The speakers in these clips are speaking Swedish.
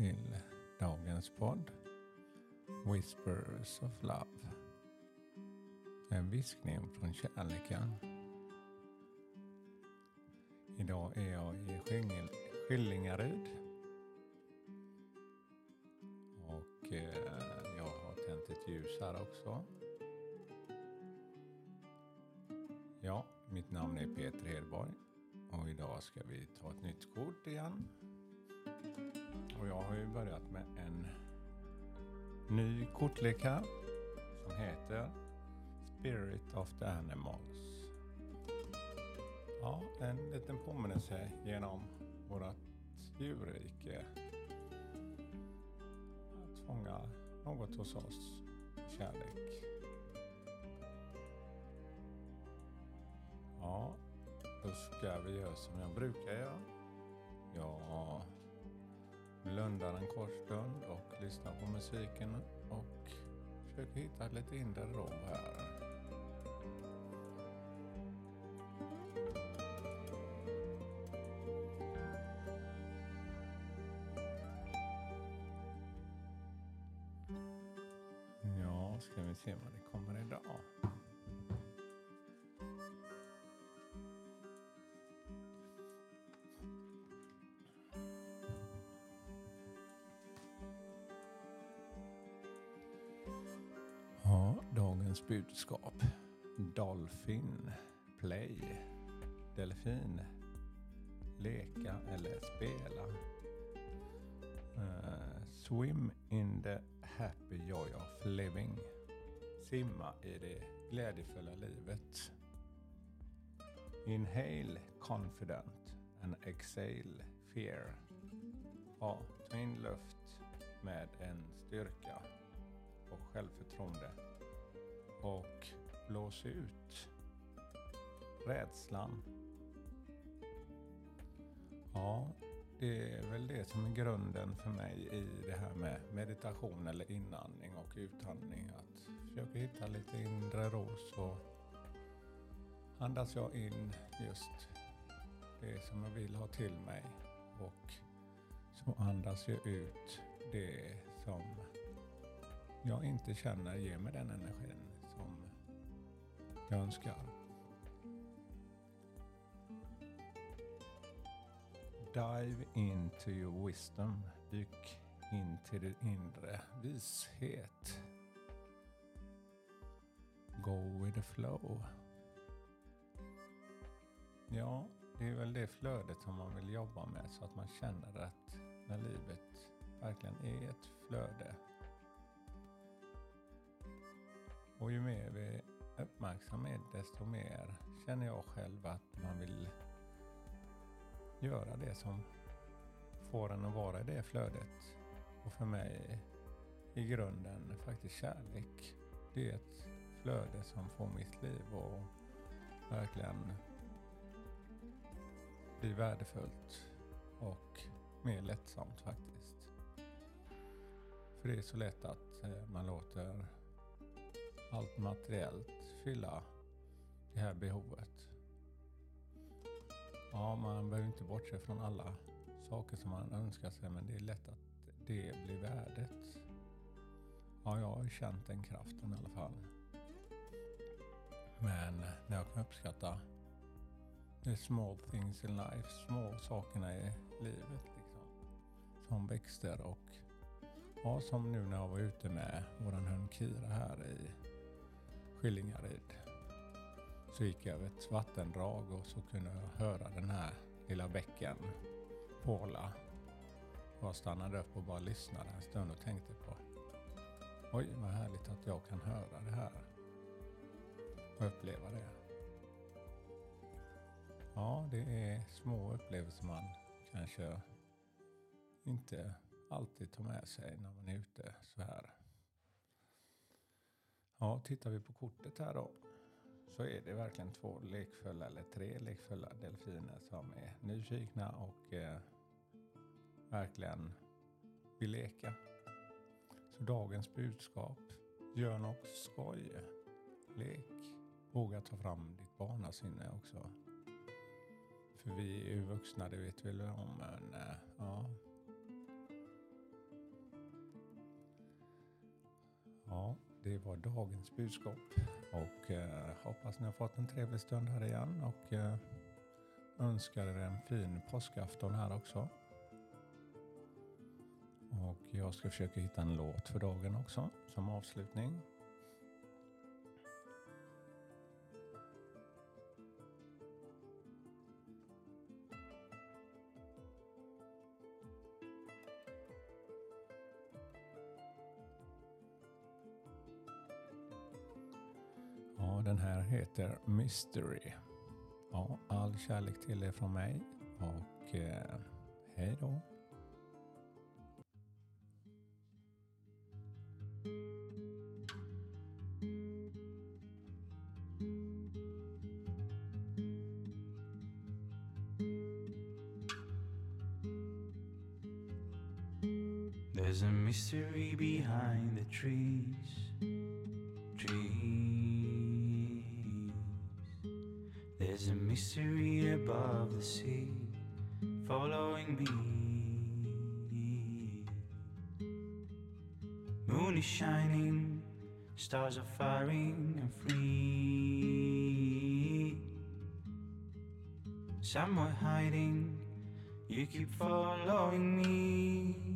till dagens podd Whispers of Love. En viskning från kärleken. Idag är jag i Skillingaryd. Och eh, jag har tänt ett ljus här också. Ja, mitt namn är Peter Hedborg och idag ska vi ta ett nytt kort igen. Jag har ju börjat med en ny kortlek här som heter Spirit of the Animals. Ja, en liten påminnelse genom vårat djurrike. Att fånga något hos oss, kärlek. Ja, då ska vi göra som jag brukar göra. Jag blundar en kort stund och lyssnar på musiken och försöker hitta lite inre ro här. Ja, ska vi se vad det kommer idag. Dagens budskap. Dolphin, play, delfin, leka eller spela. Uh, swim in the happy joy of living. Simma i det glädjefulla livet. Inhale confident and exhale fear. Ja, ta in luft med en styrka och självförtroende. Och blås ut rädslan. Ja, det är väl det som är grunden för mig i det här med meditation eller inandning och utandning. Att försöka hitta lite inre ro så andas jag in just det som jag vill ha till mig och så andas jag ut det som jag inte känner ger mig den energin jag önskar. Dive into your wisdom. Dyk in till din inre vishet. Go with the flow. Ja, det är väl det flödet som man vill jobba med så att man känner att när livet verkligen är ett flöde Och ju mer vi uppmärksamhet desto mer känner jag själv att man vill göra det som får en att vara i det flödet. Och för mig i grunden faktiskt kärlek. Det är ett flöde som får mitt liv att verkligen bli värdefullt och mer lättsamt faktiskt. För det är så lätt att eh, man låter allt materiellt fylla det här behovet. Ja, man behöver inte bortse från alla saker som man önskar sig, men det är lätt att det blir värdet. Ja, jag har känt den kraften i alla fall. Men när jag kan uppskatta the small things in life, små sakerna i livet liksom. Som växter och ja, som nu när jag var ute med våran hund Kira här i Skillingaryd. Så gick jag över ett vattendrag och så kunde jag höra den här lilla bäcken porla. Jag stannade upp och bara lyssnade en stund och tänkte på Oj, vad härligt att jag kan höra det här. Och uppleva det. Ja, det är små upplevelser man kanske inte alltid tar med sig när man är ute så här. Ja, tittar vi på kortet här då så är det verkligen två lekfulla eller tre lekfulla delfiner som är nyfikna och eh, verkligen vill leka. Så dagens budskap, gör något skoj, lek, våga ta fram ditt barnasinne också. För vi är ju vuxna, det vet vi väl om, men eh, ja. Det var dagens budskap och eh, hoppas ni har fått en trevlig stund här igen och eh, önskar er en fin påskafton här också. Och jag ska försöka hitta en låt för dagen också som avslutning. Ja, den här heter Mystery. Ja, all kärlek till er från mig och eh, hej då. There's a mystery behind the trees. Trees. There's a mystery above the sea, following me. Moon is shining, stars are firing and free. Somewhere hiding, you keep following me.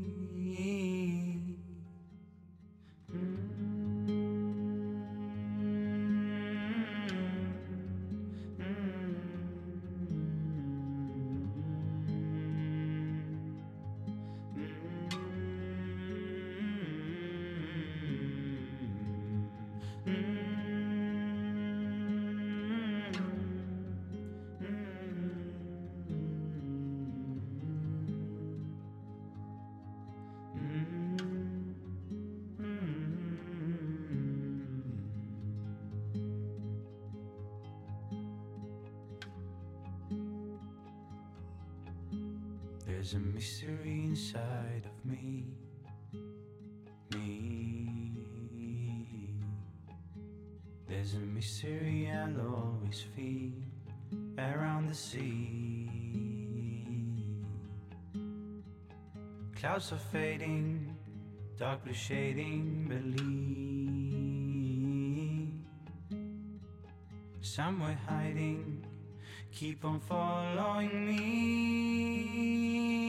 There's a mystery inside of me. There's a mystery I'll always feel around the sea. Clouds are fading, dark blue shading, believe. Somewhere hiding, keep on following me.